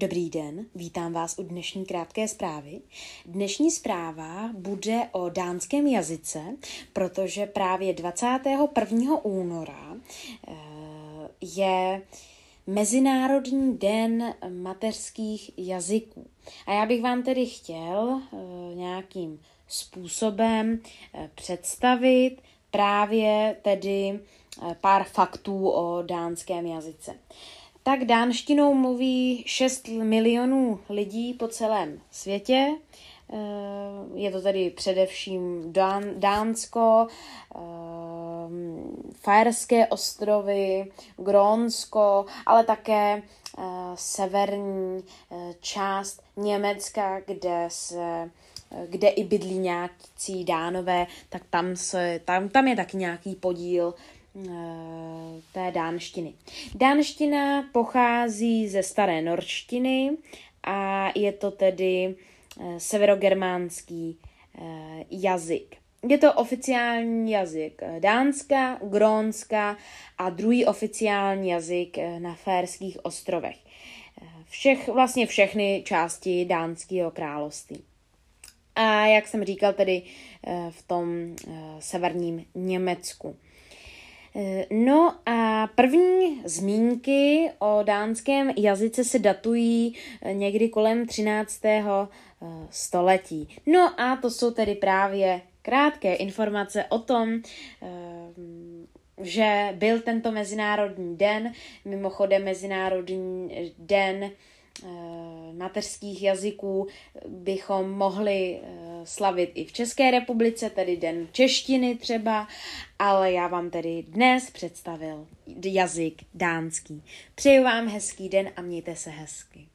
Dobrý den, vítám vás u dnešní krátké zprávy. Dnešní zpráva bude o dánském jazyce, protože právě 21. února eh, je Mezinárodní den mateřských jazyků. A já bych vám tedy chtěl eh, nějakým způsobem eh, představit právě tedy pár faktů o dánském jazyce tak dánštinou mluví 6 milionů lidí po celém světě. Eh, je to tedy především Dán, Dánsko, eh, Fajerské ostrovy, Grónsko, ale také eh, severní část Německa, kde se kde i bydlí nějakí dánové, tak tam, se, tam, tam je taky nějaký podíl té dánštiny. Dánština pochází ze staré norštiny a je to tedy eh, severogermánský eh, jazyk. Je to oficiální jazyk Dánska, Grónska a druhý oficiální jazyk na Férských ostrovech. Všech, vlastně všechny části dánského království. A jak jsem říkal, tedy v tom severním Německu. Eh, no a první zmínky o dánském jazyce se datují eh, někdy kolem 13. Eh, století. No a to jsou tedy právě krátké informace o tom, že byl tento mezinárodní den, mimochodem mezinárodní den mateřských jazyků bychom mohli slavit i v České republice, tedy Den češtiny třeba, ale já vám tedy dnes představil jazyk dánský. Přeju vám hezký den a mějte se hezky.